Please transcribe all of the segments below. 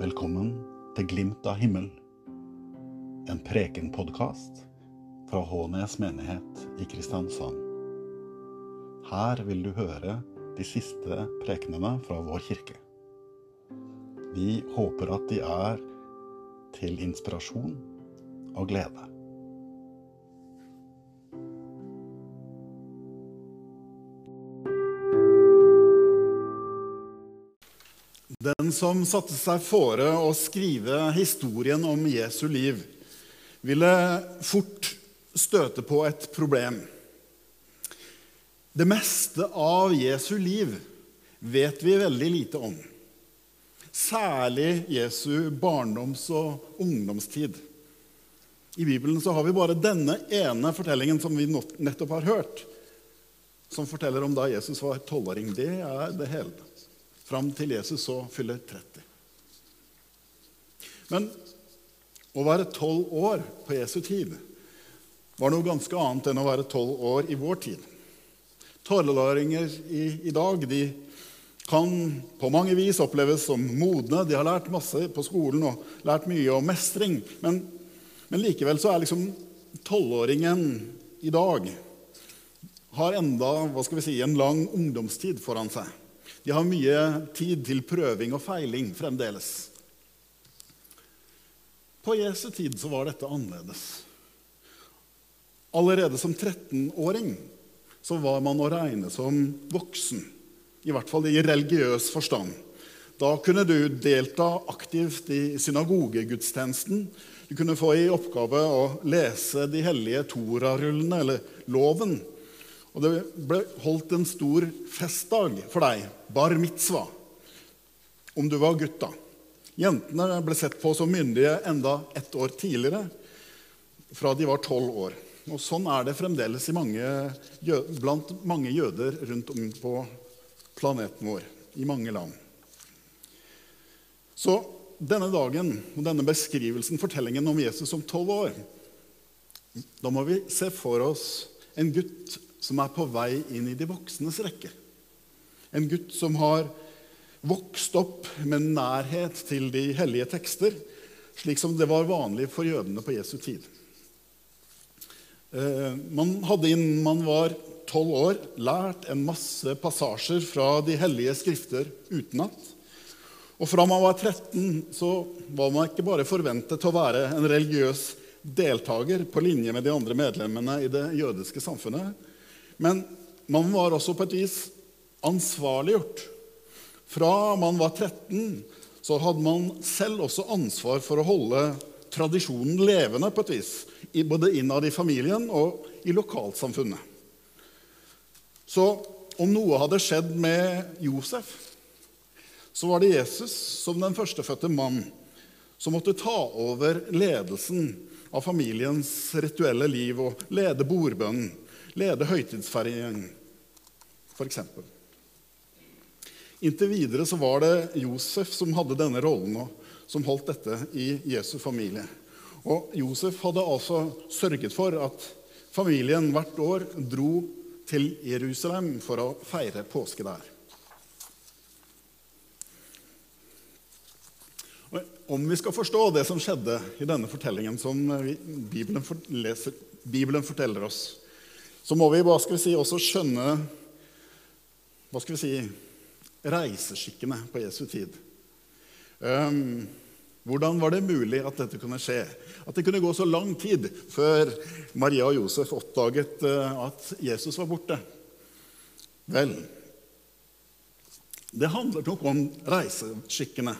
Velkommen til Glimt av himmel, en prekenpodkast fra Hånes menighet i Kristiansand. Her vil du høre de siste prekenene fra vår kirke. Vi håper at de er til inspirasjon og glede. Den som satte seg fore å skrive historien om Jesu liv, ville fort støte på et problem. Det meste av Jesu liv vet vi veldig lite om. Særlig Jesu barndoms- og ungdomstid. I Bibelen så har vi bare denne ene fortellingen som vi nettopp har hørt, som forteller om da Jesus var tolvåring. Det er det hele fram til Jesus så fyller 30. Men å være tolv år på Jesu tid var noe ganske annet enn å være tolv år i vår tid. Tolvåringer i, i dag de kan på mange vis oppleves som modne. De har lært masse på skolen og lært mye om mestring. Men, men likevel så er liksom tolvåringen i dag har enda hva skal vi si, en lang ungdomstid foran seg. De har mye tid til prøving og feiling fremdeles. På Jesu tid så var dette annerledes. Allerede som 13-åring så var man å regne som voksen. I hvert fall i religiøs forstand. Da kunne du delta aktivt i synagogegudstjenesten. Du kunne få i oppgave å lese de hellige Torarullene, eller loven. Og det ble holdt en stor festdag for deg, bar mitzvah, om du var gutt. da. Jentene ble sett på som myndige enda ett år tidligere, fra de var tolv år. Og Sånn er det fremdeles mange, blant mange jøder rundt om på planeten vår, i mange land. Så denne dagen og denne beskrivelsen, fortellingen om Jesus som tolv år, da må vi se for oss en gutt som er på vei inn i de voksnes rekke. En gutt som har vokst opp med nærhet til de hellige tekster, slik som det var vanlig for jødene på Jesu tid. Eh, man hadde innen man var tolv år, lært en masse passasjer fra de hellige skrifter utenat. Og fra man var 13, så var man ikke bare forventet til å være en religiøs deltaker på linje med de andre medlemmene i det jødiske samfunnet, men man var også på et vis ansvarliggjort. Fra man var 13, så hadde man selv også ansvar for å holde tradisjonen levende på et vis, både innad i familien og i lokalsamfunnet. Så om noe hadde skjedd med Josef, så var det Jesus som den førstefødte mann som måtte ta over ledelsen av familiens rituelle liv og lede bordbønnen lede høytidsfeiringen, f.eks. Inntil videre så var det Josef som hadde denne rollen, og som holdt dette i Jesu familie. Og Josef hadde altså sørget for at familien hvert år dro til Jerusalem for å feire påske der. Om vi skal forstå det som skjedde i denne fortellingen som Bibelen, leser, Bibelen forteller oss, så må vi, vi si, også skjønne hva skal vi si, reiseskikkene på Jesu tid. Um, hvordan var det mulig at dette kunne skje? At det kunne gå så lang tid før Maria og Josef oppdaget uh, at Jesus var borte? Vel, det handler nok om reiseskikkene.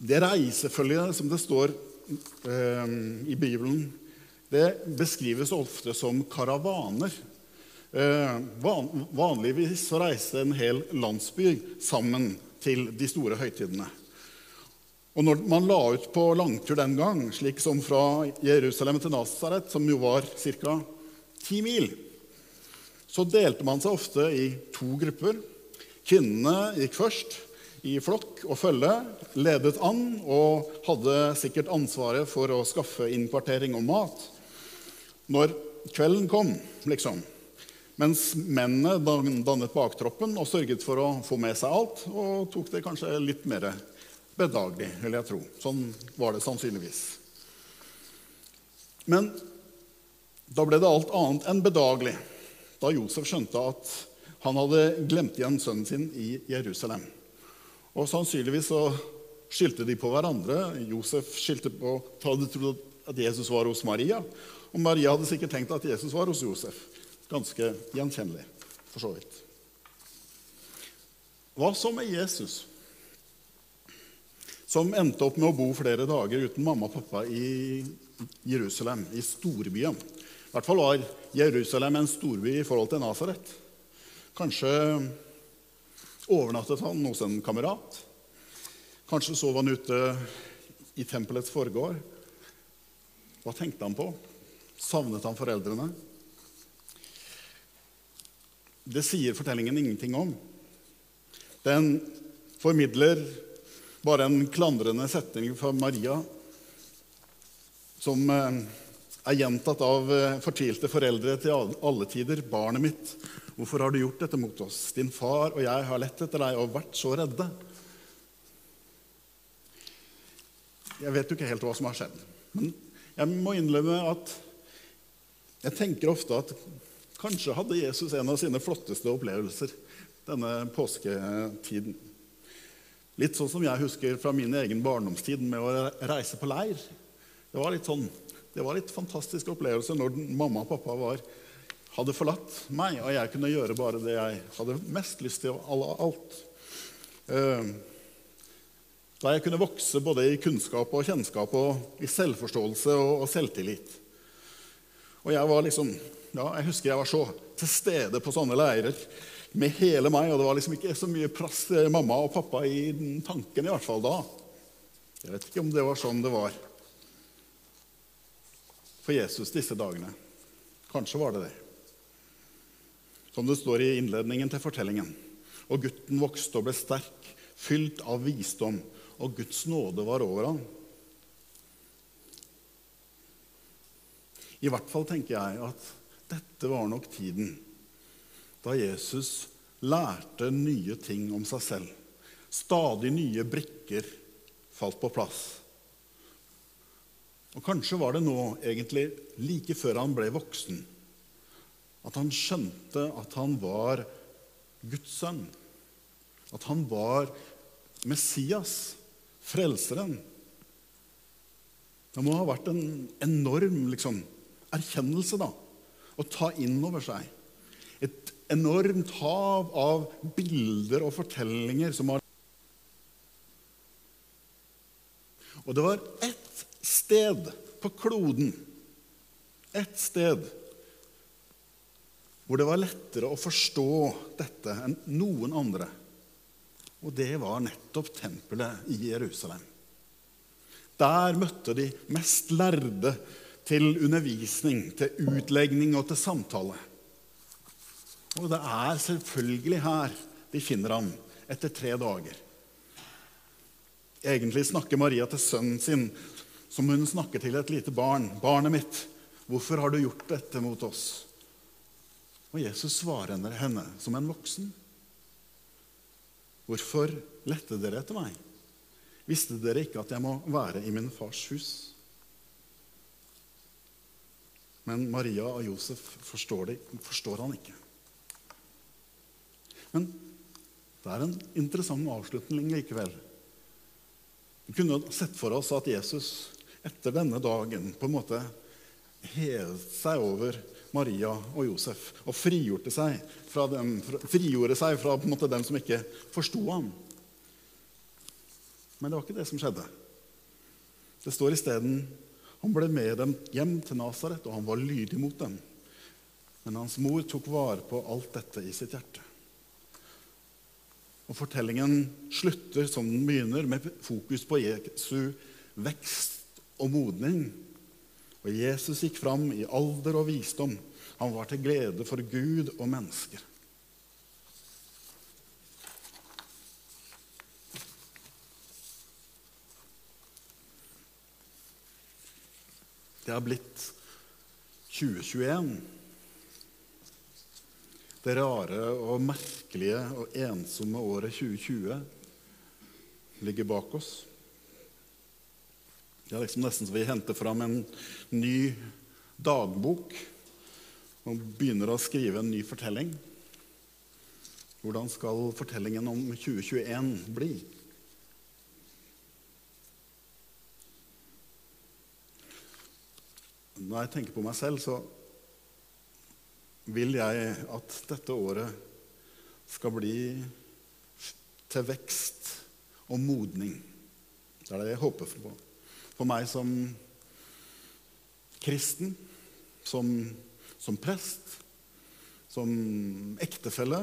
Det reisefølget som det står um, i Bibelen, det beskrives ofte som karavaner. Eh, vanligvis så reiste en hel landsby sammen til de store høytidene. Og når man la ut på langtur den gang, slik som fra Jerusalem til Nasaret, som jo var ca. ti mil, så delte man seg ofte i to grupper. Kvinnene gikk først i flokk og følge, ledet an og hadde sikkert ansvaret for å skaffe innkvartering og mat når kvelden kom, liksom. Mens mennene dannet baktroppen og sørget for å få med seg alt, og tok det kanskje litt mer bedagelig, vil jeg tro. Sånn var det sannsynligvis. Men da ble det alt annet enn bedagelig da Josef skjønte at han hadde glemt igjen sønnen sin i Jerusalem. Og sannsynligvis så skyldte de på hverandre. Josef skyldte på hadde trodd Jesus var hos Maria. Og Maria hadde sikkert tenkt at Jesus var hos Josef. Ganske gjenkjennelig, for så vidt. Hva så med Jesus, som endte opp med å bo flere dager uten mamma og pappa i Jerusalem, i storbyen? I hvert fall var Jerusalem en storby i forhold til Nasaret. Kanskje overnattet han hos en kamerat. Kanskje sov han ute i tempelets forgård. Hva tenkte han på? Savnet han foreldrene? Det sier fortellingen ingenting om. Den formidler bare en klandrende setning fra Maria som eh, er gjentatt av eh, fortvilte foreldre til alle tider. 'Barnet mitt, hvorfor har du gjort dette mot oss?' 'Din far og jeg har lett etter deg og vært så redde.' Jeg vet jo ikke helt hva som har skjedd. Men jeg må innleve at jeg tenker ofte at kanskje hadde Jesus en av sine flotteste opplevelser denne påsketiden. Litt sånn som jeg husker fra min egen barndomstid med å reise på leir. Det var litt sånn, det var litt fantastisk opplevelse når mamma og pappa var, hadde forlatt meg, og jeg kunne gjøre bare det jeg hadde mest lyst til av alt. Uh, da jeg kunne vokse både i kunnskap og kjennskap og i selvforståelse og, og selvtillit. Og jeg var liksom, ja, jeg husker jeg var så til stede på sånne leirer med hele meg, og det var liksom ikke så mye plass til mamma og pappa i tanken, i hvert fall da. Jeg vet ikke om det var sånn det var for Jesus disse dagene. Kanskje var det det. Som det står i innledningen til fortellingen. Og gutten vokste og ble sterk, fylt av visdom og Guds nåde var over ham. I hvert fall tenker jeg at dette var nok tiden da Jesus lærte nye ting om seg selv. Stadig nye brikker falt på plass. Og kanskje var det nå, egentlig like før han ble voksen, at han skjønte at han var Guds sønn. At han var Messias. Frelseren. Det må ha vært en enorm liksom, erkjennelse da, å ta inn over seg. Et enormt hav av bilder og fortellinger som har Og det var ett sted på kloden, ett sted, hvor det var lettere å forstå dette enn noen andre. Og det var nettopp tempelet i Jerusalem. Der møtte de mest lærde til undervisning, til utlegning og til samtale. Og det er selvfølgelig her de finner ham etter tre dager. Egentlig snakker Maria til sønnen sin som hun snakker til et lite barn. 'Barnet mitt, hvorfor har du gjort dette mot oss?' Og Jesus svarer henne som en voksen. Hvorfor lette dere etter meg? Visste dere ikke at jeg må være i min fars hus? Men Maria og Josef forstår, det, forstår han ikke. Men det er en interessant avslutning likevel. Vi kunne sett for oss at Jesus etter denne dagen på en måte hevet seg over Maria og Josef og frigjorde seg fra dem, frigjorde seg fra måte, dem som ikke forsto ham. Men det var ikke det som skjedde. Det står isteden han ble med dem hjem til Nasaret, og han var lydig mot dem. Men hans mor tok vare på alt dette i sitt hjerte. Og Fortellingen slutter som den begynner, med fokus på Jesu vekst og modning. Og Jesus gikk fram i alder og visdom. Han var til glede for Gud og mennesker. Det har blitt 2021. Det rare og merkelige og ensomme året 2020. ligger bak oss. Det er liksom nesten så vi henter fram en ny dagbok og begynner å skrive en ny fortelling. Hvordan skal fortellingen om 2021 bli? Når jeg tenker på meg selv, så vil jeg at dette året skal bli til vekst og modning. Det er det jeg håper på. For meg som kristen, som, som prest, som ektefelle,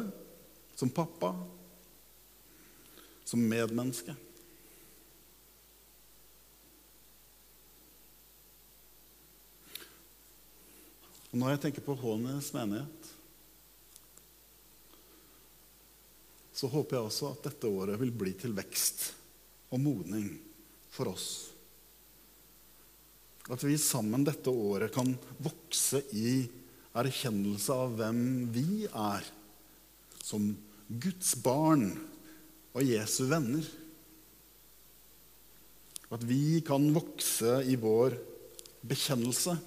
som pappa, som medmenneske. Og når jeg tenker på Hånes menighet, så håper jeg også at dette året vil bli til vekst og modning for oss. At vi sammen dette året kan vokse i erkjennelse av hvem vi er som Guds barn og Jesu venner. At vi kan vokse i vår bekjennelse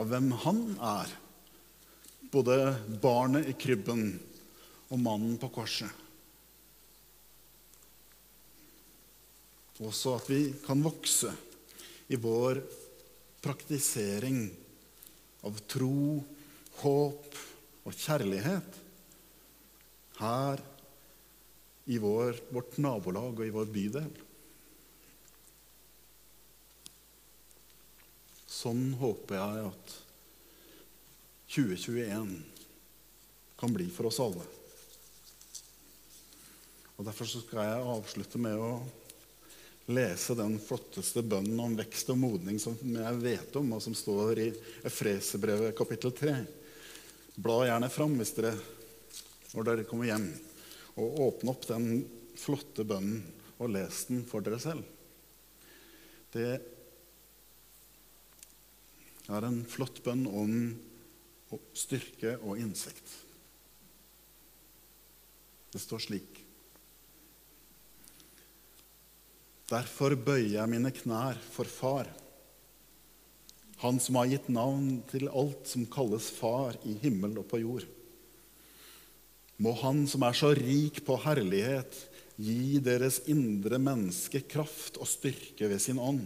av hvem han er. Både barnet i krybben og mannen på korset. Også at vi kan vokse i vår praktisering av tro, håp og kjærlighet her i vår, vårt nabolag og i vår bydel. Sånn håper jeg at 2021 kan bli for oss alle. Og Derfor skal jeg avslutte med å lese den flotteste bønnen om vekst og modning som jeg vet om, og som står i Efreserbrevet kapittel 3. Bla gjerne fram hvis dere, når dere kommer hjem, og åpne opp den flotte bønnen og les den for dere selv. Det er en flott bønn om styrke og innsikt. Det står slik Derfor bøyer jeg mine knær for Far, Han som har gitt navn til alt som kalles Far i himmel og på jord. Må Han som er så rik på herlighet, gi deres indre menneske kraft og styrke ved sin ånd.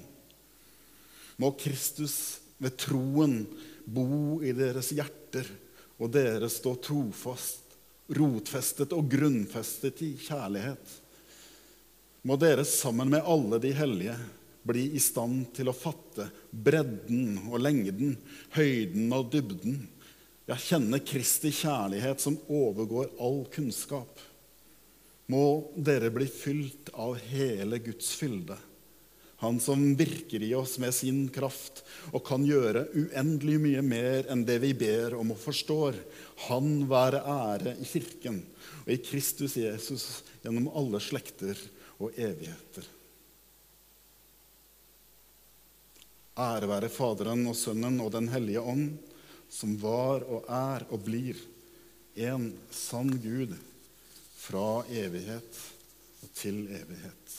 Må Kristus ved troen bo i deres hjerter, og dere stå trofast, rotfestet og grunnfestet i kjærlighet. Må dere sammen med alle de hellige bli i stand til å fatte bredden og lengden, høyden og dybden. Ja, kjenne Kristi kjærlighet som overgår all kunnskap. Må dere bli fylt av hele Guds fylde han som virker i oss med sin kraft og kan gjøre uendelig mye mer enn det vi ber om og forstår. Han være ære i Kirken og i Kristus Jesus gjennom alle slekter og evigheter. Ære være Faderen og Sønnen og Den hellige ånd, som var og er og blir en sann Gud fra evighet til evighet.